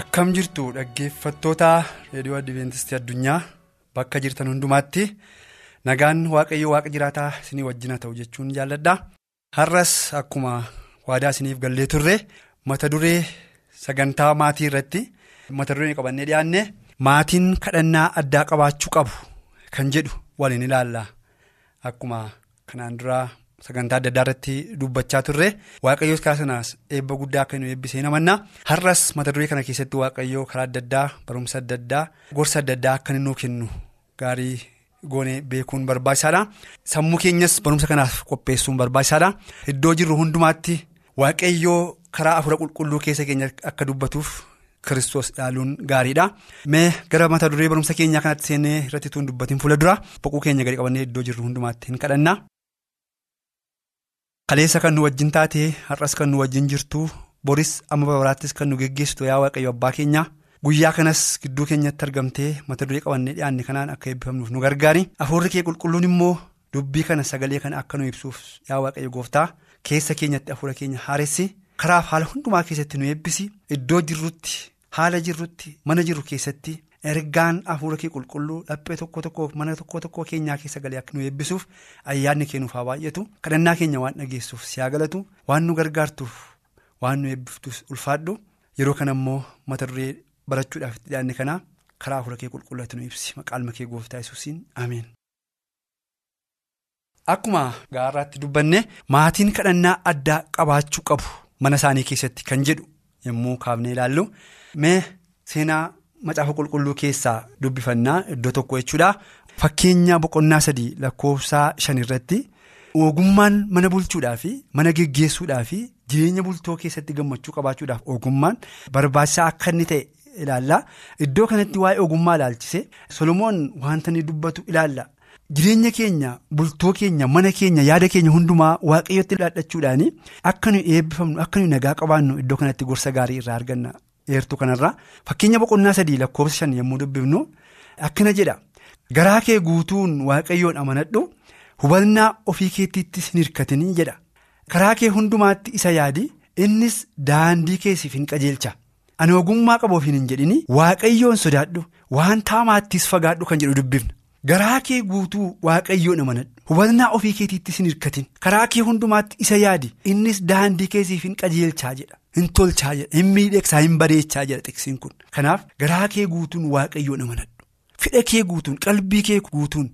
Akkam jirtu dhaggeeffattoota reediyoo adventistii addunyaa bakka jirtan hundumaatti nagaan waaqayyo waaqa jiraataa isinii wajjina ta'u jechuun jaalladha. Har'as akkuma waadaa isiniif gallee turre mata duree sagantaa maatii irratti mata duree qabannee dhiyaanne maatiin kadhannaa addaa qabaachuu qabu kan jedhu waliin ilaalla. Akkuma kanaan duraa sagantaa adda addaa irratti dubbachaa turre. Waaqayyoos karaa sanaas eebba guddaa akka nu eebbisee namanna. Har'as mata duree kana keessatti waaqayyoo karaa adda addaa barumsa adda addaa gorsa adda addaa akka nuu kennu gaarii goonee beekuun barbaachisaadha. Sammuu keenyas barumsa kanaaf qopheessuun barbaachisaadha. Iddoo jirru hundumaatti waaqayyoo karaa afura qulqulluu keessa keenya akka dubbatuuf kiristoos dhaaluun gaariidha. Mee gara mata duree barumsa keenyaa kanatti seenee irratti tuun dubbatiin fuula dura boquu keenya gadi qabannee iddoo jirru hundumaatti hin kadhanna. Kaleessa kan nu wajjin taate har'as kan nu wajjin jirtu boris amma baraattis kan nu geggeessitu yaa waaqayyo abbaa keenya guyyaa kanas gidduu keenyatti argamtee mata duree qabannee dhiyaanne kanaan akka eebbifamnuuf nu gargaari afuurri kee qulqulluun immoo dubbii kana sagalee kana akka nu ibsuuf yaa waaqayyo gooftaa keessa keenyatti afuura keenya haaressi karaaf haala hundumaa keessatti nu eebbisi iddoo jirrutti haala jirrutti mana jirru keessatti. Ergaan afuura kee qulqulluu dhaphee tokko tokkoof mana tokko tokkoo keenyaa keessa galee akka nu eebbisuuf ayyaanni kennuuf haa baay'atu kadhannaa keenya waan dhageessuuf si haa galatu. Waan nu gargaartuuf waan nu eebbiftuuf ulfaadhu. Yeroo kana immoo mata duree barachuudhaaf itti dhiyaanne kanaa karaa afuura kee qulqullaatu nu ibsi. Maqaan kee gooftaa yesuusiin. Ameen. Akkuma gaarraatti dubbanne maatiin kadhannaa addaa qabaachuu qabu mana isaanii keessatti kan jedhu yommuu kaafnee ilaallu. Mee seenaa. Macaafa qulqulluu keessaa dubbifannaa iddoo tokko jechuudha. Fakkeenya boqonnaa sadii lakkoofsaa shan irratti ogummaan mana bulchuudhaa fi mana geggeessuudhaa fi jireenya bultoo keessatti gammachuu qabaachuudhaaf ogummaan barbaachisaa akka inni ta'e ilaalla. Iddoo kanatti waa'ee ogummaa ilaalchise Solomoon wanta inni dubbatu ilaalla. Jireenya keenya bultoo keenya mana keenya yaada keenya hundumaa waaqayyotti dhaadhachuudhaan akka nuyi eebbifamnu akka nuyi nagaa qabaannu iddoo kanatti gorsa gaarii irraa arganna. Eertuu kanarraa fakkeenya boqonnaa sadii lakkoofsa shan yommuu dubbifnu akkana jedha. Garaa kee guutuun waaqayyoon amanadhu hubannaa ofii keettiittis hin hirkatinii jedha. Karaa kee hundumaatti isa yaadi innis daandii keessiif hin qajeelcha. Ani ogummaa qabuuf hin jedhini waaqayyoon sodaadhu waan taamaattis fagaadhu kan jedhu dubbifna. Garaa kee guutuu waaqayyoon amanadhu hubannaa ofii keetiittis hin hirkatin. Karaa kee hundumaatti isa yaadi innis daandii keessiif hin qajeelchaa jedha. Hin tolchaa jedha hin miidhagsaa hin bareechaa jedha xiqsiin kun. Kanaaf garaa kee guutuun waaqayyoon amanadhu fedha kee guutuun qalbii kee guutuun.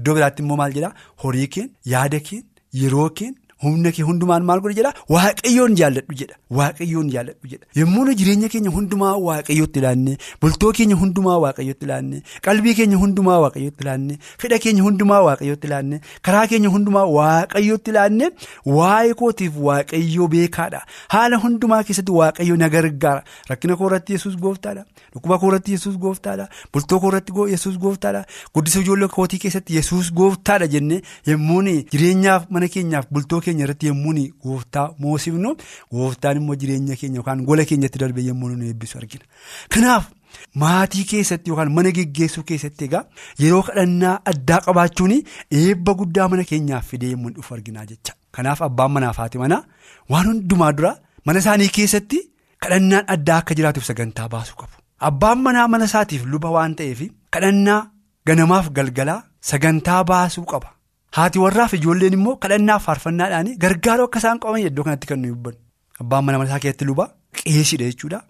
Iddoo biraatti immoo maal jedhaa? Horii keen yaada keen yeroo keen humna kee hundumaan maal godhe jedhaa waaqayyoon jaalladhu jedha. Waaqayyoon jaalladhu jedha. Yommuu nu jireenya keenya hundumaa waaqayyootti ilaanne bultoo keenya hundumaa waaqayyootti ilaanne qalbii keenya hundumaa waaqayyootti ilaanne fedha keenya hundumaa waaqayyootti ilaanne karaa keenya hundumaa waaqayyootti ilaanne waa'ee kootiif waaqayyoo beekaadha. Haala hundumaa keessatti waaqayyoo na gargaara. Rakkina koorratti yesuus gooftaadha. Dhukkuba koorratti yesuus gooftaadha. Bultoo koorratti yesuus gooftaadha. Guddisa ijoollee kootii keessatti yesuus gooftaadha jennee yommuu jireenyaaf mana keenyaaf bultoo keenya irratti yommuu gooftaa moosifnu gooftaan immoo jireenya keenya yookaan gola keenyatti darbe yommuu nu eebbisu argina kanaaf. Maatii keessatti yookaan mana geggeessuu keessatti egaa yeroo kadhannaa addaa qabaachuun eebba guddaa mana keenyaaf fidee yommuu dhufu arginaa jecha. Kanaaf abbaan manaa fi manaa waan hundumaa dura mana isaanii keessatti kadhannaan addaa akka jiraatuuf sagantaa baasuu qabu. Abbaan manaa mana isaatiif luba waan ta'eef kadhannaa ganamaaf galgalaa sagantaa baasuu qaba. Haati warraaf ijoolleen immoo kadhannaaf faarfannaadhaan gargaaruu akka isaan qaban iddoo kanatti kan nuyi hubbannu. Abbaan mana isaa keessatti luba qeesiidha jechuudha.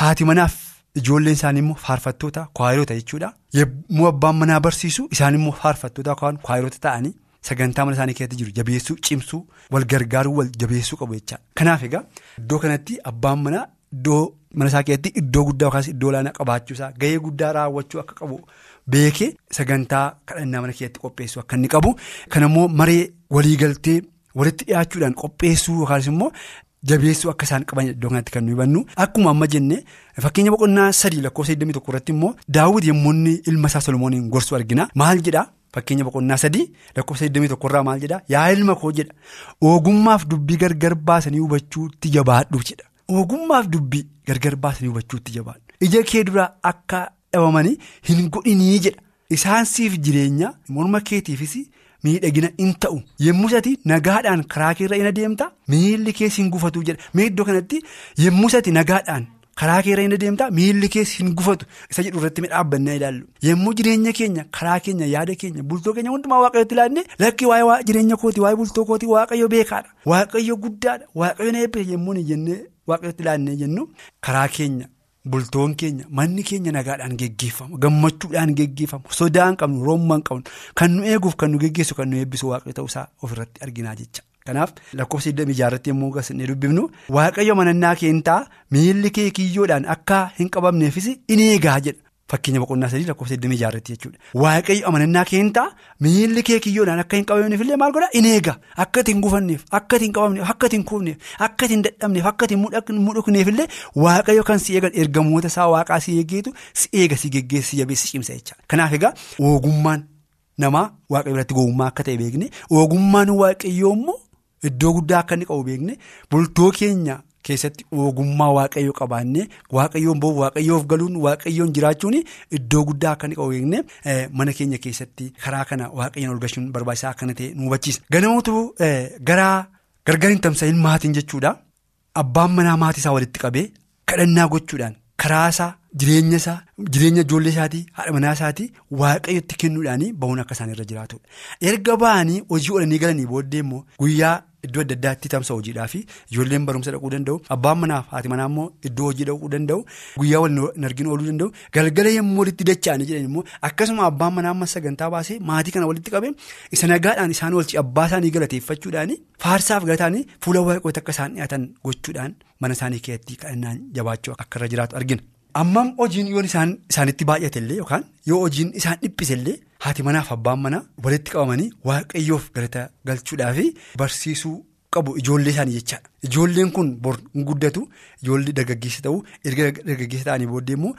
Haati manaaf. Ijoolleen isaanii immoo faarfattoota kwaayiroota jechuudha. Yommuu abbaan manaa barsiisu isaan immoo faarfattoota kwaayiroota ta'anii sagantaa mana isaanii keessatti jiru jabeessuu cimsuu wal gargaaruu wal jabeessuu qabu jechaadha. Kanaaf egaa iddoo kanatti abbaan manaa iddoo mana isaa keessatti iddoo guddaa yookaas iddoo olaanaa qabaachuusaa gahee guddaa raawwachuu akka qabu beekee sagantaa kadhannaa mana keessatti qopheessuu akka inni qabu. Kan immoo maree waliigaltee walitti dhiyaachuudhaan qopheessuu yookaas immoo. Jabeessuu akka isaan qaban iddoo kanatti kan nuyi hubannu akkuma amma jenne fakkeenya boqonnaa sadii lakkoofsa 21 irratti immoo daawwiti yommuu ilma isaa Solomooniin gorsu argina. Maal jedhaa? Fakkeenya boqonnaa sadii lakkoofsa 21 irraa maal jedhaa? Yaa ilma koo jedha. Ogummaaf dubbii gargar baasanii hubachuutti jabaadhu jedha. Ogummaaf dubbii gargar baasanii hubachuutti jabaadhu. Ija kee duraa akka dhabamanii hin godhinii jedha. Isaan siif jireenya morma keetiifis. Miidhagina in ta'u. Yemmuu sati nagaadhaan karaa keerra in adeemta miilli kees hin gufatu jedha. Mee iddoo kanatti yemmuu sati nagaadhaan karaa keerra in adeemta miilli kees hin gufatu. Isa jedhu irratti midhaabbannee ilaallu. Yemmuu jireenya keenya karaa keenya yaada keenya bultoo keenya hundumaa waaqayyooti ilaalle lakki waa'ee jireenya kooti waa'ee bultoo kooti waaqayyo beekaadha. Waaqayyo guddaadha. Waaqayyo na eebbise yemmuu hin jennee waaqayyooti ilaannee jennu karaa keenya. Bultoon keenya manni keenya nagaadhaan geggeeffamu gammachuudhaan geggeeffamu sodaan qabnu roomman qabnu kan nu eeguuf kan nu geggeessu kan nu eebbisu waaqayyo ta'uusaa ofirratti arginaa jecha. Kanaaf lakkoofsa 26 irratti yommuu gasinee dubbifnu waaqayyo manannaa keentaa miilli kee kiyyoodhaan akka hin qabamneefis in eegaa jedha. Fakkeenya boqonnaa sadii lakkoofsa 26 irratti jechuudha. Waaqayyo amanannaa keentaa miilli kee kiyyoodhaan akka hin qabamneef illee maal godhaa in eega akka itti hin gufanneef akka itti hin qabamneef akka itti hin kuufneef akka itti hin dadhabneef akka itti hin mudhukneef illee waaqayyo kan si eegan ergamoota isaa waaqaa si eegeetu si eega si geggeessi si jabeessi cimsa jecha. Kanaaf egaa ogummaan namaa waaqayyo biratti gowwummaa akka ta'e beekne ogummaan waaqayyoo immoo iddoo guddaa akka inni qabu beekne bultoo keenya. Keessatti ogummaa waaqayyoo qabaannee waaqayyoon boo'u waaqayyoof galuun waaqayyoon jiraachuun iddoo guddaa akka inni beekne mana keenya keessatti karaa kana waaqayyoon ol galchuun barbaachisaa akka ta'e nu hubachiisa. Ganamoota garaa gargar hin tamsa'in maatiin jechuudha. Abbaan manaa maatii isaa walitti qabee kadhannaa gochuudhaan karaa isaa jireenya isaa jireenya ijoollee isaatii haadha manaa isaatii waaqayyotti kennuudhaan bahuun akka isaan irra jiraatudha. Erga ba'anii hojii oolanii galanii booddee immoo guyyaa. Iddoo adda addaatti tamsa hojiidhaa fi ijoolleen barumsa dhaquu danda'u abbaan manaaf haati manaa immoo iddoo hojii dhaquu danda'u guyyaa wal hin arginu ooluu danda'u galgala yommuu walitti dacha'anii jedhan immoo akkasuma abbaan manaa amma sagantaa baasee maatii kana walitti qabee isa nagaadhaan isaan oolchi abbaa isaanii galateeffachuudhaan faarsaaf galataanii fuula waaqoota akka isaan dhiyaatan gochuudhaan mana isaanii keessatti kadhannaan jabaachuu akka irra jiraatu argina. Ammam hojiin yoo isaan isaanitti baay'atellee yookaan yoo hojiin isaan dhiphisellee haati manaaf abbaan manaa walitti qabamanii waaqayyoof galata galchuudhaa fi barsiisuu qabu ijoollee isaanii jechaadha. Ijoolleen kun bor hin guddatu ijoollee dargaggeessa ta'uu erga dargaggeessa ta'anii booddee immoo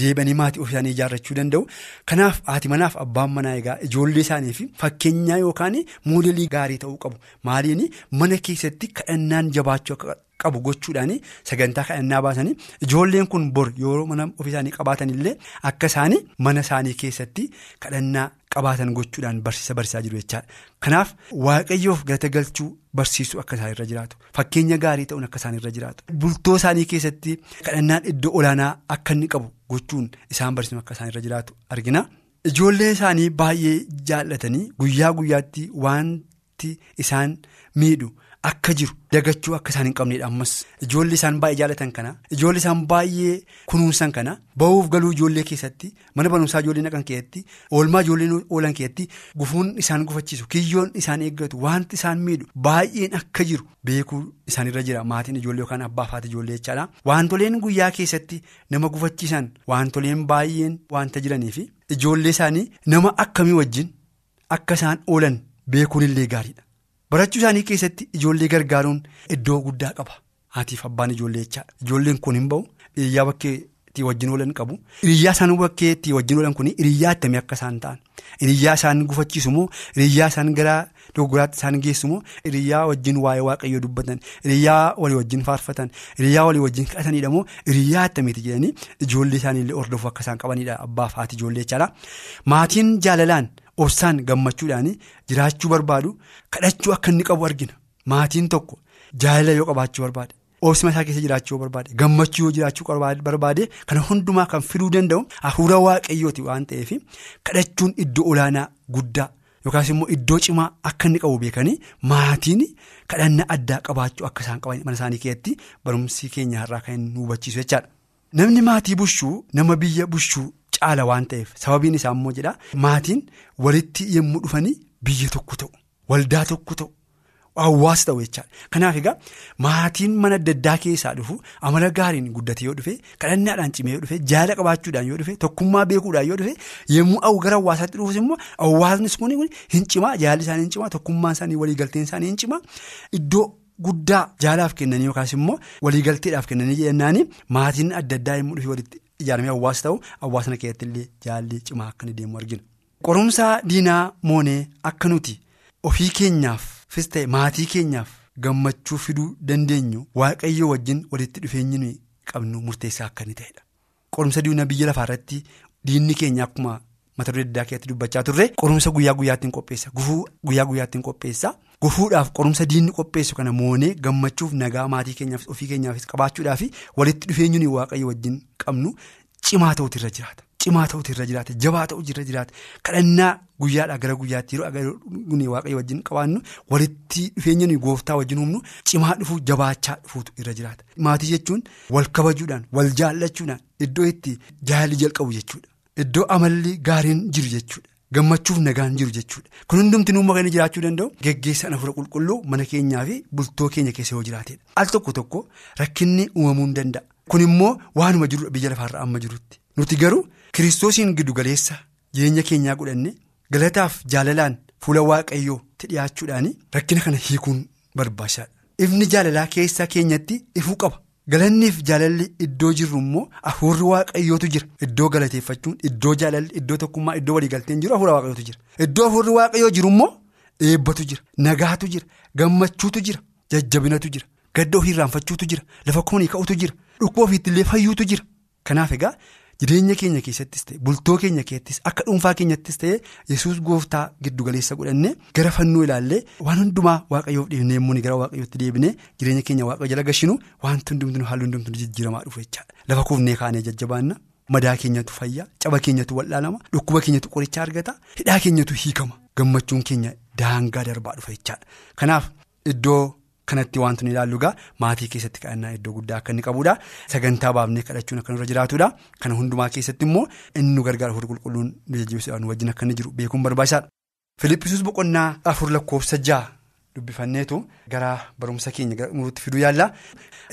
deebanii maatii ofii isaanii ijaarrachuu danda'u. Kanaaf haati manaaf abbaan manaa egaa ijoollee isaaniif fakkeenyaa yookaan moodelii gaarii ta'uu qabu. Maaliin mana keessatti kadhannaan jabaachuu akka qabu gochuudhaan sagantaa kadhannaa baasanii ijoolleen kun bor yeroo mana ofii isaanii qabaatan illee akka isaanii mana isaanii keessatti kadhannaa qabaatan gochuudhaan barsiisa barsiisaa jiru jechaadha. Kanaaf waaqayyoof galata galchuu barsiisuu akka isaan irra jiraatu fakkeenya gaarii ta'uun akka isaan irra jiraatu bultoo isaanii keessatti kadhannaan iddoo olaanaa akka inni qabu gochuun isaan barsiisuu akka isaan irra jiraatu argina. Ijoollee isaanii baay'ee jaallatanii guyyaa guyyaatti wanti isaan miidhu. Akka jiru dagachuu akka isaan hin qabneedha. Ammas ijoollee isaan baay'ee jaallatan kana ijoollee isaan baay'ee kunuunsan kana ba'uuf galuu ijoollee keessatti mana barumsaa ijoollee naqan keessatti oolmaa ijoolleen oolan keessatti gufuun isaan gufachiisu kiyyoon isaan eeggatu wanti isaan miidhu baay'een akka jiru beekuu isaanirra jira. Maatiin ijoollee yookaan abbaaf haati ijoollee jechaadha. Wantoleen guyyaa keessatti nama gufachiisan wantoleen baay'een wanta jiranii fi ijoollee isaanii nama akkamii wajjin akka isaan oolan beekuun illee gaariidha. Barachuu isaanii keessatti ijoollee gargaaruun iddoo guddaa qaba. Haatiif abbaan ijoollee jechaadha. Ijoolleen kun hin bahu hiriyyaa bakkee itti wajjin oolan qabu. Hiriyyaa isaan bakkee itti wajjin oolan kun hiriyyaa attamii akka isaan ta'an. Hiriyyaa isaan gufachiisu moo hiriyyaa isaan gara dogoggoraatti isaan geessu moo hiriyyaa wajjin waa'ee waaqayyoo dubbatan hiriyyaa walii wajjin faarfatan hiriyyaa walii wajjin kadhatanidha moo hiriyyaa attamiiti jedhanii ijoollee isaaniillee hordofuu akka isaan qabanidha abbaaf haati ijoollee jechaadha. Maatiin jaalalaan. Obsaan gammachuudhaan jiraachuu barbaadu kadhachuu akka inni qabu argina maatiin tokko jaalala yoo qabaachuu barbaade obsima isaa keessa jiraachuu yoo barbaade gammachuu yoo jiraachuu barbaade kana hundumaa kan fiduu danda'u hafuura waaqayyooti waan ta'eef kadhachuun iddoo olaanaa guddaa yookaas immoo iddoo cimaa akka inni qabu beekanii maatiin kadhannaa addaa qabaachuu akka isaan qaban mana isaanii keessatti barumsi keenya irraa kan nu hubachiisu jechaadha. Namni maatii bushuu nama biyya bushuu. Caala waan ta'eef sababiin isaa immoo jedha maatiin walitti yommuu dhufanii biyya tokko ta'u waldaa tokko ta'u hawaasa ta'u jechaadha. Kanaaf egaa maatiin mana adda addaa keessaa dhufu amala gaariin guddate yoo dhufe kadhannaadhaan cimee yoo dhufe jaala qabaachuudhaan yoo dhufe tokkummaa beekuudhaan yoo dhufe yommuu gara hawaasaatti dhufus immoo hawaasni kun hin cimaa jaalli isaanii hin cimaa tokkummaan isaanii waliigalteen isaanii hin cimaa iddoo. Guddaa jaalaaf kennanii yookaas immoo waliigalteedhaaf kennanii jennaanii maatiin adda addaa yommuu dhufe walitti ijaaramee hawaasa ta'u hawaasna keessatti illee jaalli cimaa akka inni deemu argina. Qorumsa diinaa moonee akka nuti ofii keenyaafis ta'e maatii keenyaaf gammachuu fiduu dandeenyu waaqayyo wajjin walitti dhufeenyi qabnu murteessaa akka inni ta'edha. Qorumsa diinaa biyya lafaarratti diinni keenya akkuma mata duree addaa keessatti dubbachaa turre qorumsa guyyaa guyyaattiin qopheessa gufuu guyyaa guyyaattiin qopheessa. Gufuudhaaf qorumsa diinni qopheessu kana moonee gammachuuf nagaa maatii keenyaaf ofii keenyaafis qabaachuudhaaf walitti dhufeenyuun waaqayyo wajjin qabnu cimaa ta'utu irra jiraata. Cimaa ta'utu irra jiraata jabaa ta'utu irra jiraata kadhannaa guyyaadhaa gara guyyaatti yeroo waaqayyo wajjin qabaannu walitti dhufeenyuun gooftaa wajjin humnu cimaa dhufu jabaachaa dhufuutu irra jiraata. Maatii jechuun wal kabajuudhaan wal jaallachuudhaan iddoo itti jaalli jalqabu jechuudha. Iddoo amalli gaariin jiru jechuudha. Gammachuuf nagaan jiru jechuudha. Kun hundumti nuumma kan jiraachuu danda'u geggeessaan hafuura qulqulluu mana keenyaa fi bultoo keenya keessa yoo jiraatedha. Al tokko tokko rakkinni uumamuu ni danda'a. Kun immoo waanuma jirudha biyya lafaarra amma jirutti. Nuti garuu kiristoosiin giddu galeessa jireenya keenyaa godhanne galataaf jaalalaan fuula waaqayyootti dhiyaachuudhaan rakkina kana hiikuun barbaachisaadha. Ifni jaalalaa keessaa keenyatti ifuu qaba. Galanniif jaalalli iddoo jirru immoo hafuurri waaqayyootu jira. Iddoo galateeffachuun iddoo jaalalli iddoo tokkummaa iddoo waliigalteen jiru hafuura waaqayyootu jira. Iddoo hafuurri waaqayyoo jiru immoo eebbatu jira. Nagaatu jira. Gammachuutu jira. Jajjabinatu jira. Gadda ofii irraanfachuutu jira. Lafa koonii ka'utu jira. Dhukkuba ofiittillee fayyuutu jira. Kanaaf egaa jireenya keenya keessattis ta'e bultoo keenya keessattis akka dhuunfaa keenyattis ta'e yesus gooftaa giddu galeessa godhannee gara fannoo ilaallee waan hundumaa waaqayyoof dhiibnee immoo gara waaqayyootti deebinee jireenya keenya waaqayyo jala gashinu wanti hundumtuu halluu hundumtuu jijjiiramaa dhufu jechaadha. Lafa kuufnee kaanee jajjabaanna madaa keenyatu fayyaa caba keenyatu wal'aanama dhukkuba keenyatu qoricha argata hidhaa keenyatu hiikama gammachuun keenya daangaa darbaa dhufa jechaadha. Kanaaf iddoo. Kanatti wanti nu ilaallu egaa maatii keessatti kadhannaa iddoo guddaa akka inni qabudha. Sagantaa baafnee kadhachuun akka nurra jiraatudha. Kana hundumaa keessatti immoo inni nu gargaara hafuurri qulqulluun nu jajjabeessuudhaan wajjin akka inni jiru beekuun barbaachisaadha. Filippisuus boqonnaa afur lakkoofsa ja'a dubbifanneetu gara barumsa keenya nutti fiduu yaalla.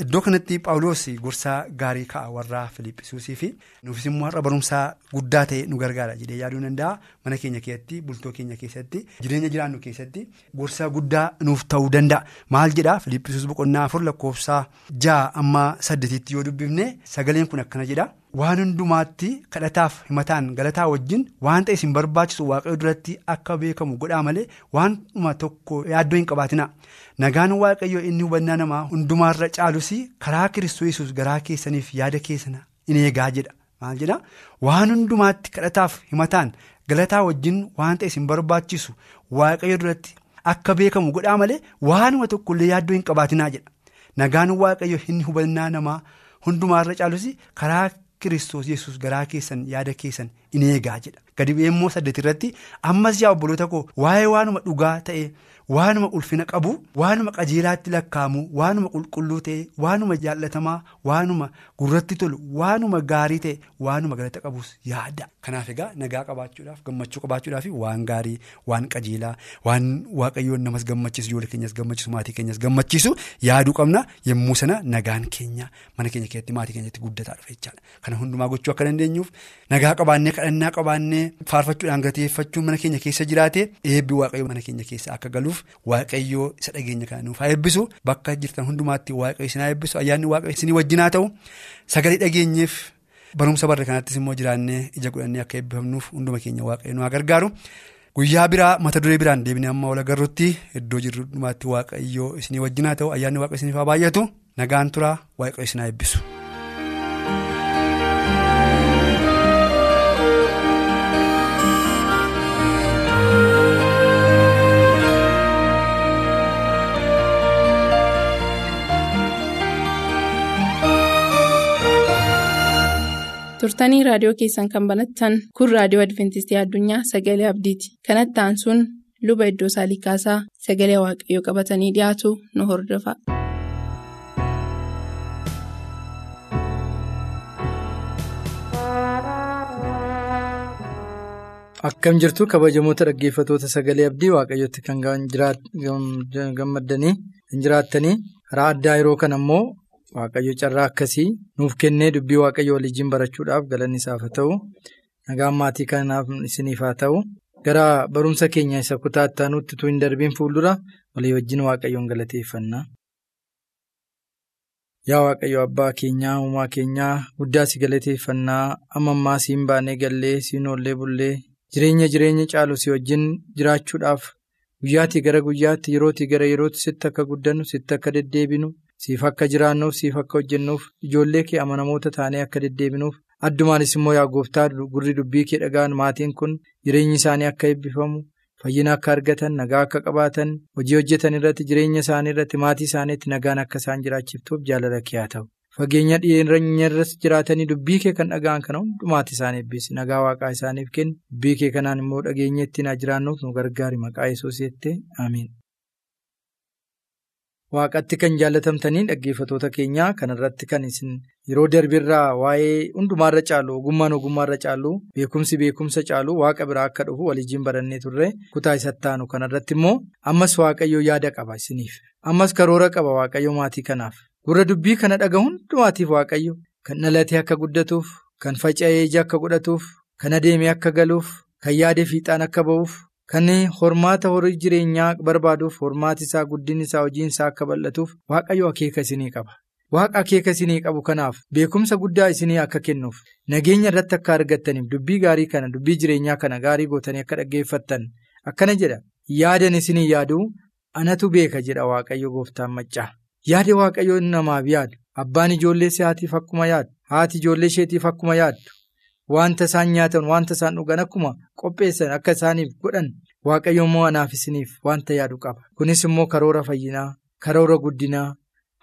Iddoo kanatti Paawuloos gorsaa gaarii ka'a warra Filippisuusii fi nuufis immoo har'a barumsaa guddaa ta'e nu gargaara jedhee yaaduu danda'a. Mana keenya keessatti bultoo keenya keessatti jireenya jiraannu keessatti gorsaa guddaa nuuf ta'uu danda'a. Maal jedhaa Filippisuus boqonnaa afur lakkoofsa ja'a amma saddeetitti yoo dubbifne sagaleen kun akkana jedha. Waan hundumaatti kadhataaf himataan galataa wajjin waan ta'e isin barbaachisu waaqayyo duratti akka beekamu godhaa malee waanuma tokko yaaddoo hin qabaatina. Nagaan waaqayyo inni hubannaa namaa hundumaarra caalus karaa kiristoos garaa keessaniif yaada keessan in eegaa jedha. Maal jedhaa waan hundumaatti kadhataaf himataan galataa wajjin waan ta'e isin barbaachisu waaqayyo duratti akka beekamu godhaa malee waanuma tokkollee yaaddoo hin qabaatinaa jedha. Nagaan waaqayyo inni hubannaa namaa hundumaarra caalus karaa. Kiristoos yesus garaa keessan yaada keessan in eegaa jedha. Gadi immoo saddeet irratti ammas yaa obboloota koo waa'ee waanuma dhugaa ta'e waanuma ulfina qabu waanuma qajeelaatti lakkaa'amu waanuma qulqulluu ta'e waanuma jaallatamaa waanuma gurratti tolu waanuma gaarii ta'e waanuma galata qabus yaada. Kanaaf egaa nagaa qabaachuudhaaf gammachuu qabaachuudhaaf waan gaarii waan qajeelaa waan waaqayyoon namas gammachiisu ijoollee keenyas gammachiisu maatii keenyas gammachiisu yaaduu qabna yommuu sana nagaan keenya mana keenya keessatti maatii keenyatti guddataa dhufe jechaadha. Kana hundumaa gochuu akka dandeenyuuf nagaa qabaannee kadhannaa qabaannee faarfachuudhaan galateeffachuun mana keenya keessa jiraate eebbi waaqayyoo mana keenya keessa akka galuuf waaqayyoo isa dhageenya kana nuuf haa eebbisu. Bakka jirtan hundumaatti waaqayyo isin haa eebbisu. Ayyaanni waaqayyo isinii wajjinaa ta'u. Sagalee dhageenyeef barumsa barre kanattis immoo jiraannee ija godhannee akka eebbifamnuuf hunduma keenya waaqayyo nu haa gargaaru. Guyyaa biraa mata duree biraan deebinee amma wal agarrutti iddoo jirru hundumaatti waaqayyoo isinii wajjinaa ta'u. Ayyaanni waaqayyo isiniif haa baay'atu. Nagaan turaa waaqayyo isin haa eebbisu. Turtanii raadiyoo keessan kan banattan kun raadiyoo adventistii addunyaa sagalee abdiiti kanattaan sun luba iddoo saalikaasaa sagalee waaqayyoo qabatanii dhiyaatu nu hordofa. Akkam jirtu kabajamoota dhaggeeffatoota sagalee abdii waaqayyooti kan gammaddanii kan jiraattanii karaa addaa yeroo kana immoo waaqayyo carraa akkasii nuuf kennee dubbii waaqayyo waliin barachuudhaaf galanni isaaf ta'u. Nagaan maatii kanaaf isiniif haa ta'u. Gara barumsa keenya isa kutaa ittaanuutti utuu hin darbiin fuuldura walii wajjin waaqayyoon galateeffanna. Yaa Waaqayyo abbaa keenyaa uumaa keenyaa guddaa si galateeffannaa. Amma ammaa siin baanee gallee siin oollee bullee. Jireenya jireenya caalu si wajjin jiraachuudhaaf. Guyyaatii gara guyyaatti yerootii gara yerootti sitti akka guddannu sitti akka deddeebinu siif akka jiraannuuf siif akka hojjennuuf ijoollee kee amanamoota taanee akka deddeebinuuf addumaanis immoo yaa gooftaa gurri dubbii kee dhagaan maatiin kun jireenyi isaanii akka eebbifamu. fayyina akka argatan nagaa akka qabaatan hojii hojjetan irratti jireenya isaanii irratti maatii isaaniitti nagaan akka isaan jiraachiftuuf jaalala kee ta'u fageenya dhiyeenya irras jiraatanii dubbii kee kan dhaga'an kana hundumaatti isaan eebbisi nagaa waaqaa isaaniif kenni dubbii kee kanaan immoo dhageenya ittiin jiraannuuf nu gargaari maqaa yesuus jettee. Waaqatti kan jaalatamtanii dhaggeeffatoota keenyaa kanarratti kan isin yeroo darbirraa waa'ee hundumaarra caalu ogummaan ogummaarra caalu beekumsi beekumsa caalu waaqa biraa akka dhufu waliin barannee turre kutaa isatti aanu kanarratti immoo ammas waaqayyo yaada qaba isiniif ammas karoora qaba waaqayyo maatii kanaaf gurra dubbii kana dhaga hundumaatiif waaqayyo kan dhalatee akka guddatuuf kan faca'ee ija akka godhatuuf kan adeemee akka galuuf kan yaade fiixaan akka ba'uuf. Kan hormaata horii jireenyaa barbaaduuf hormaati isaa guddinni isaa hojiin isaa akka bal'atuuf waaqayyo akeeka isinii qaba. Waaqa akeeka isinii qabu kanaaf beekumsa guddaa isinii akka kennuuf nageenya irratti akka argattaniif dubbii gaarii kana dubbii jireenyaa kana gaarii gootanii akka dhaggeeffattan akkana jedha yaadan isinii yaaduu anatu beeka jedha waaqayyo gooftaan maccaa. Yaada waaqayyo namaaf yaadu abbaan ijoollee isaatiif akkuma yaadu haati ijoollee isheetiif akkuma yaaddu. Wanta isaan nyaatan wanta isaan dhugan akkuma qopheessan akka isaaniif godhan waaqayyo immoo anaaf isiniif wanta yaadu qaba. Kunis immoo karoora fayyinaa, karoora guddinaa,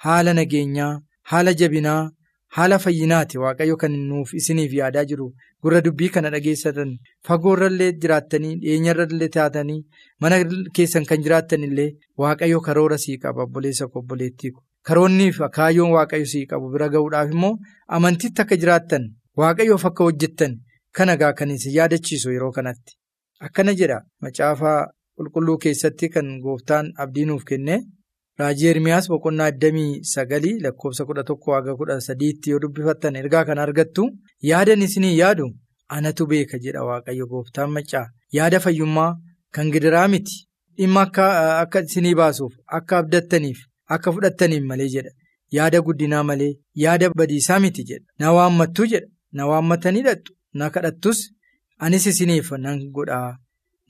haala nageenyaa, haala jabinaa, haala fayyinaati waaqayyo kan nuuf isiniif yaadaa jiru. Gurra dubbii kana dhageessatan fagoorrallee jiraattanii dhiyeenyarrallee taatanii mana keessan kan jiraattan illee waaqayyo karoora sii qaba obboleessa koo obboleettii ko. Karoonniif kaayyoon waaqayyo sii qabu bira ga'uudhaaf immoo amantiitti akka jiraattan. Waaqayyoof akka hojjettan kana gaa kan isin yaadachiisu yeroo kanatti. Akkana jedha. Macaafaa qulqulluu keessatti kan gooftaan abdii nuuf kenne raajii ermiyaas boqonnaa 29 lakkoofsa 11 haga 13tti yoo dubbifattan ergaa kana argattu yaadan isinii yaadu anatu beeka jedha waaqayyo gooftaan maccaa yaada fayyummaa kan gidiraa miti. Dhimma akka isinii baasuuf akka abdattaniif akka fudhattaniif malee jedha. Yaada guddinaa malee yaada badiisaa miti jedha. Na waammattuu jedha. Na waammatanii hidhattu na kadhattus anis isiniif nan godhaa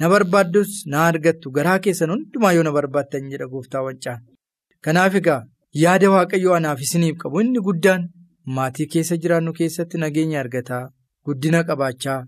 na barbaaddus na argattu garaa keessan hundumaa yoo na barbaaddan jedha gooftaa wancaan. Kanaaf egaa yaada waaqayyoo anaaf isiniif qabu inni guddaan maatii keessa jiraannu keessatti nageenya argataa guddina qabaachaa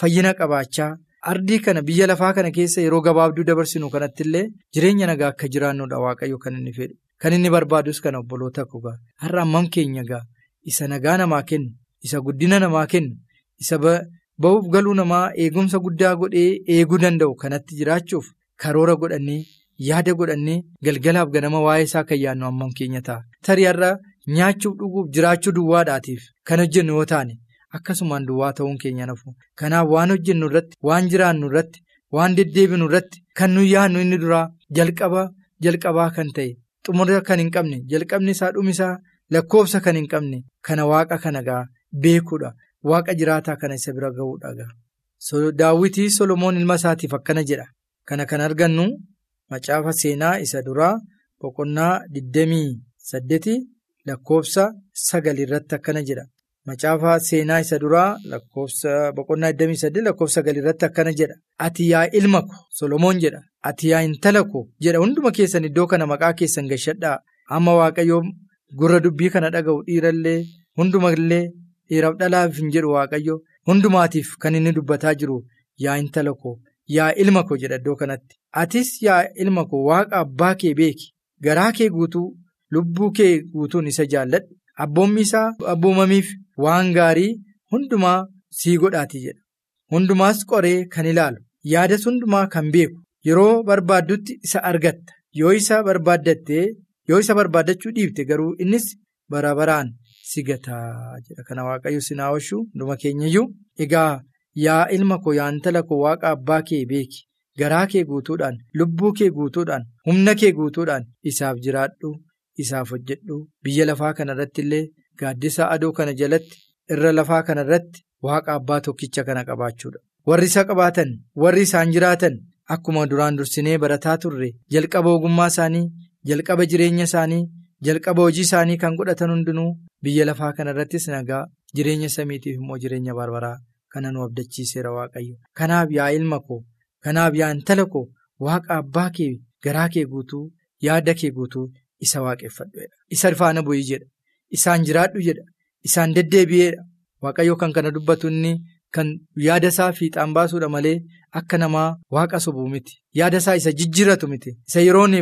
fayyina qabaachaa ardii kana biyya lafaa kana keessa yeroo gabaabduu dabarsinu kanatti illee jireenya nagaa akka jiraannudha waaqayyo kan inni fedhu kan inni barbaadus kana obboloota kogaa har'a ammam keenya gaa isa nagaa namaa kennu. Isa guddina namaa kennu isa ba'uuf galuu namaa eegumsa guddaa godhee eeguu danda'u kanatti jiraachuuf karoora godhannee yaada godhannee galgalaaf ganama waa'ee isaa kan yaadnu ammam keenya ta'a. Tarii har'a nyaachuuf dhuguuf jiraachuu duwwaadhaatiif kan hojjennu yoo taane akkasumaan duwwaa ta'uun keenya nafu. Kanaaf waan hojjennu irratti waan jiraannu irratti waan deddeebinu irratti kan nuyi yaadnu inni duraa jalqaba jalqabaa kan ta'e xumura kan hin qabne jalqabni isaa dhumisaa lakkoofsa kan hin qabne kana waaqa kana gaa. Beekuudha waaqa jiraataa kana isa bira ga'uudha. Daawwitii Solomoon ilma isaatiif akkana jedha. Kana kan argannu macaafa seenaa isa duraa boqonnaa 28 lakkoofsa 9 irratti akkana jedha. Macaafa seenaa isa duraa boqonnaa 28 lakkoofsa 9 irratti akkana jedha. Ati yaa ilma ko Solomoon jedha. Ati yaa intala ko jedha hunduma keessan iddoo kana maqaa keessan gashadhaa. Amma waaqayyoo gurra dubbii kana dhaga'u dhiirallee hundumallee. Dhiiraaf dhalaaf hin jedhu waaqayyo hundumaatiif kan inni dubbataa jiru yaa intala koo yaa ilma koo jedha iddoo kanatti. Atis yaa ilma koo waaqa abbaa kee beeki garaa kee guutuu lubbuu kee guutuun isa jaalladhu abboommi isaa abboomamiif waan gaarii hundumaa sii godhaati jedha. Hundumaas qoree kan ilaalu yaadas hundumaa kan beeku yeroo barbaaddutti isa argatta yoo isa barbaaddattee yoo isa barbaaddachuu dhiifte garuu innis bara baraan. Sigataa jedha kana waaqayyo sinaa oolchuu hunduma keenyayyuu egaa yaa ilma koo yaa intala koo waaqa abbaa kee beeki. Garaa kee guutuudhaan lubbuu kee guutuudhaan humna kee guutuudhaan isaaf jiraadhu isaaf hojjedhu. Biyya lafaa kana irratti illee gaaddisa aduu kana jalatti irra lafaa kana irratti waaqa abbaa tokkicha kana qabaachuudha. Warri isa qabaatan warri isaan jiraatan akkuma duraan dursinee barataa turre jalqaba ogummaa isaanii jalqaba jireenya isaanii jalqaba hojii isaanii kan godhatan hundinuu biyya lafaa kana irrattis nagaa jireenya samiitiif immoo jireenya barbaraa kana nu abdachiiseera waaqayyo. Kanaaf yaa ilma koo kanaaf yaa intala koo waaqa abbaa kee garaa kee guutuu yaada kee guutuu isa waaqeffadhu isa faana bu'ii jedha isaan jiraadhu jedha isaan deddeebi'eedha waaqayyo kan kana dubbatu inni. Kan yaada isaa fiixaan baasuudha malee akka namaa waaqa sobuu miti. Yaada isaa isa jijjiiratu miti. Isa yeroon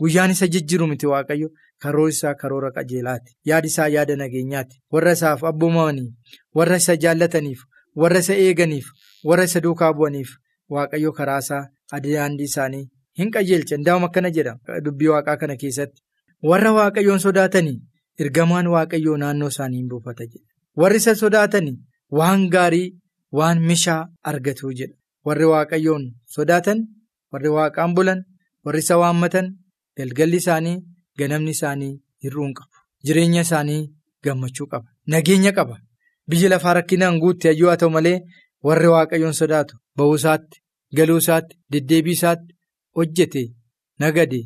guyyaan isa jijjiiru miti waaqayyo karoora isaa karoora qajeelaati. Yaadi isaa yaada nageenyaati. Warra isaaf abboomamaniif, warra isa jaallataniif, warra isa eeganiif, warra isa duukaa bu'aniif waaqayyo karaa isaa daandii isaanii hin qajeelcha. Indaa'uma akkana jedha dubbii waaqaa kana keessatti. Warra waaqayyoon sodaatanii ergamaan waaqayyoo naannoo isaanii hin buufata jedha. Warri isa sodaatanii waan gaarii. Waan mishaa argatu jedha. Warri waaqayyoon sodaatan, warri waaqaan bulan, warri isa waammatan, galgalli isaanii, ganamni isaanii hir'uun qabu. Jireenya isaanii gammachuu qaba. Nageenya qaba. Biyya lafaa rakkinaan guutte hayyuu haa ta'u malee warri waaqayyoon sodaatu ba'uusaatti, galuusaatti, deddeebiisaatti hojjete, nagade,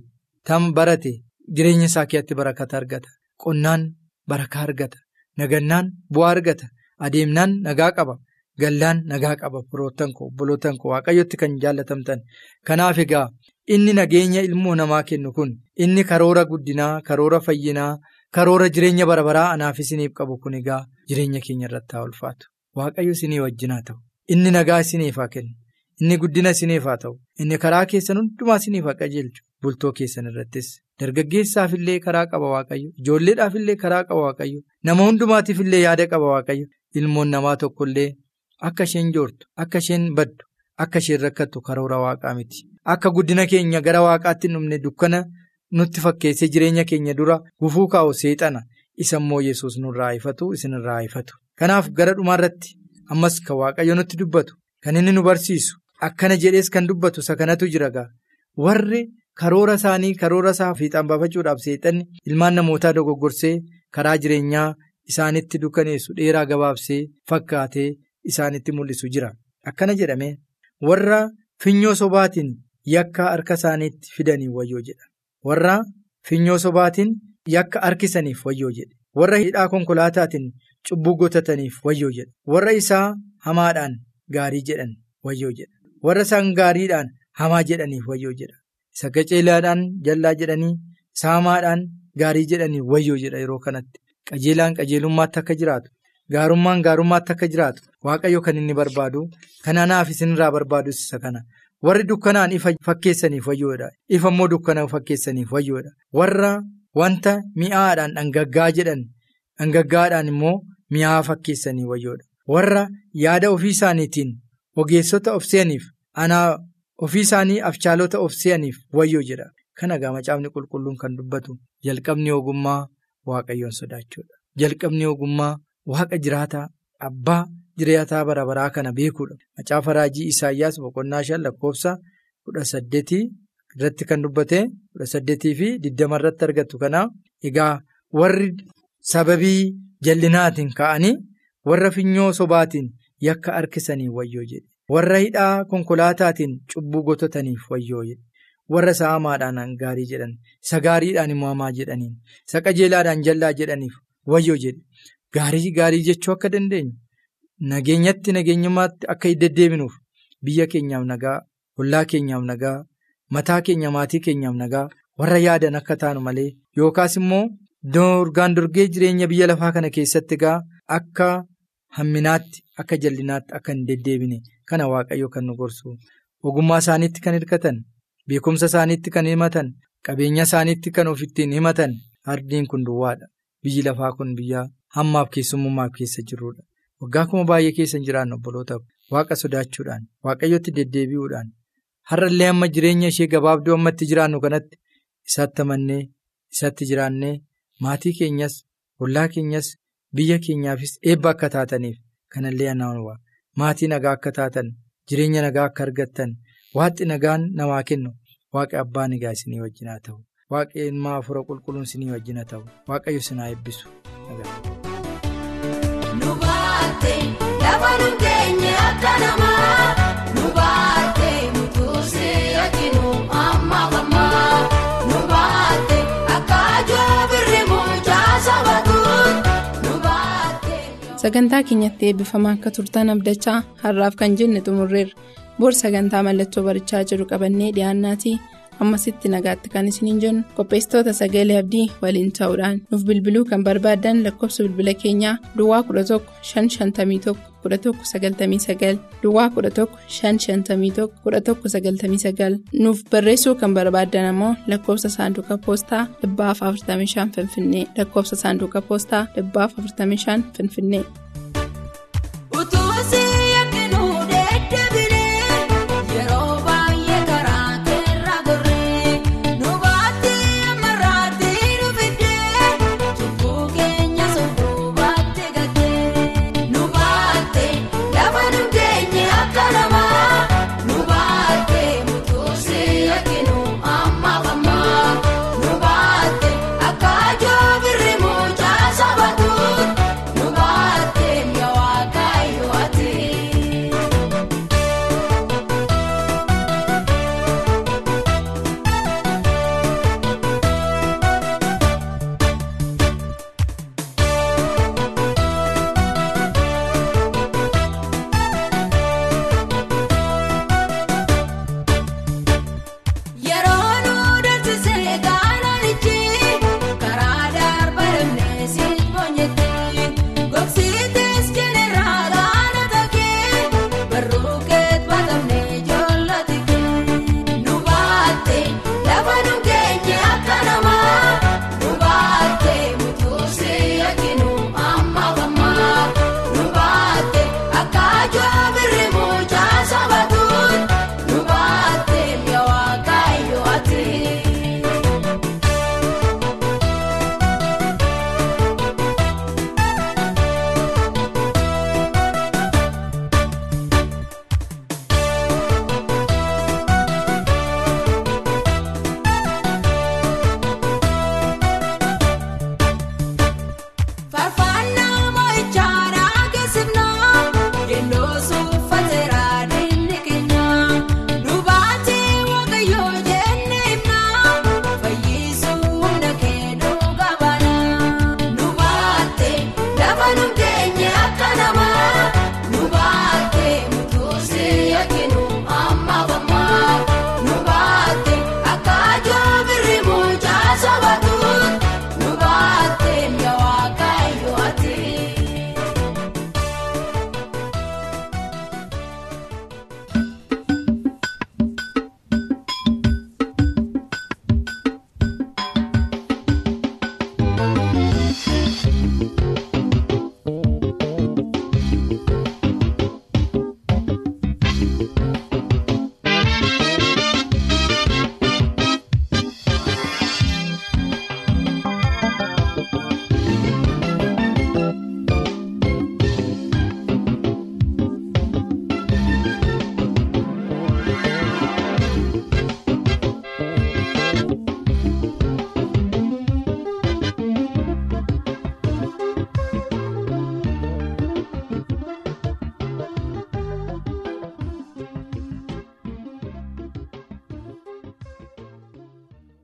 tam barate, jireenya isaa keessatti barakata argata. Qonnaan barakaa argata. Nagannaan bu'aa argata. Adeemnaan nagaa qaba. Gallaan nagaa qaba firoottan koo obboloottan koo waaqayyotti kan jaallatamtan kanaaf egaa inni nageenya ilmoo namaa kennu kun inni karoora guddinaa karoora fayyinaa karoora jireenya barabaraa anaaf isiniif qabu kun egaa jireenya keenya irratti haa ulfaatu waaqayyo isinii wajjin haa ta'u. Inni nagaa isiniif haa kennu. Inni guddina isiniif haa ta'u. Inni karaa keessan hundumaa isiniif haa qajeelchu. Bultoo keessan irrattis. Dargaggeessaaf illee karaa qaba waaqayyo. Ijoolleedhaaf illee karaa qaba waaqayyo. Nama hundumaatiif illee yaada qaba waaqayyo. Ilmoon namaa tokkollee. Akka isheen joortu akka isheen baddu akka isheen rakkattu karoora waaqaa miti akka guddina keenya gara waaqaatti dhumne dukkana nutti fakkeessee jireenya keenya dura gufuu kaa'u seexana isa immoo yesus nurraa ifatu isinirraa ifatu. Kanaaf gara dhumaarratti ammas kan waaqayyo nutti dubbatu kan inni nu barsiisu akkana jedhees kan dubbatu isa kanatu jira gaa warri karoora isaanii karoora isaa fiixaan baafachuudhaaf seexanni ilmaan namootaa dogoggorsee karaa jireenyaa isaanitti dukkaneessu dheeraa gabaabsee fakkaatee. Isaanitti mul'isu jira akkana jedhame warra finyoo sobaatiin yakka harka isaaniitti fidanii wayyoo jedha. Warra finyoo sobaatiin yakka harkisaniif wayyoo jedhe warra hidhaa konkolaataatiin cubbuu gotataniif wayyoo jedha. Warra isaa hamaadhaan gaarii jedhan wayyoo jedha. Warra isaan gaariidhaan hamaa jedhaniif wayyoo jedha. Isa qajeelaadhaan jallaa jedhanii saamaadhaan gaarii jedhaniif wayyoo jedha yeroo kanatti. Qajeelaan qajeelummaatti akka jiraatu. Gaarummaan gaarummaatti akka jiraatu waaqayyo kan inni barbaadu kanaaf isinirraa barbaadu isa kana warri dukkanaan ifa fakkeessaniif wayyoodha ifa immoo dukkana fakkeessaniif wayyoodha warra wanta mi'aadhaan dhangaggaa jedhan dhangaggaadhaan immoo mi'aa fakkeessanii wayyoodha warra yaada ofii isaaniitiin ogeessota of se'aniif anaa ofii isaanii afchaalota of se'aniif wayyoo jedha. Kana gaa macaafni qulqulluun kan dubbatu jalqabni ogummaa waaqayyoon sodaachuudha jalqabni ogummaa. Waaqa jiraataa abbaa jiraataa bara baraa kana beekuudha. Macaafa raajii Isaayyaas boqonnaa shan lakkoofsa kudha saddeetii irratti kan dubbate kudha saddeetii fi digdama irratti argattu kana egaa warri sababii jallinaatiin ka'anii warra finyoo sobaatiin yakka harkisanii wayyoo jedhe warra hidhaa konkolaataatiin cubbuu gotataniif wayyoo jedhe warra isa hamaadhaan gaarii jedhan isa gaariidhaan immoo hamaa jedhaniin isa qajeelaadhaan jallaa jedhaniif wayyoo jedhe. Gaarii gaarii jechuu akka dandeenyu nageenyatti nageenyummaatti akka deddeebinuuf biyya keenyaaf nagaa ollaa keenyaaf nagaa mataa keenya maatii keenyaaf nagaa warra yaadan akka taanu malee yookaas immoo dorgaan dorgee jireenya biyya lafaa kana keessatti egaa akka hamminaatti akka jallinaatti akka hin deddeebine kana waaqayyo kan nu gorsu ogummaa isaaniitti kan hirkatan beekumsa isaaniitti kan himatan qabeenya isaaniitti kan of ittiin himatan ardiin kun duwwaadha biyyi lafaa kun biyya. Hammaaf keessummummaaf keessa jirrudha. Waggaa kuma baay'ee keessa hin jiraannu obbolootaaf waaqa sodaachuudhaan waaqayyotti deddeebi'uudhaan har'allee amma jireenya ishee gabaabduu ammatti jiraannu kanatti isaatti amannee isatti jiraannee maatii keenyas ollaa keenyas biyya keenyaafis eebba akka taataniif kanallee anaanuwa maatii nagaa akka taatan jireenya nagaa akka argattan waaqni nagaan namaa kennu waaqa abbaa nagaa isinii wajjin haa ta'u. Waaqa ilmaa afura qulqulluun isinii wajjin haa ta'u. Waaqayyo isin haa eebbisu. Sagantaa keenyatti eebbifamaa akka turtan abdachaa har'aaf kan jenne xumurreerra. Boor sagantaa mallattoo barichaa jiru qabannee dhiyaannaatii ammasitti nagaatti kan isiniin jennu qopheessitoota sagalee abdii waliin ta'uudhaan nuuf bilbiluu kan barbaaddan lakkoofsa bilbila keenyaa duwwaa 11 551 1199 duwwaa 11 551 1199 nuuf barreessuu kan barbaaddan ammoo lakkoofsa saanduqa poostaa 45 finfinnee lakkoofsa saanduqa poostaa 45 finfinnee.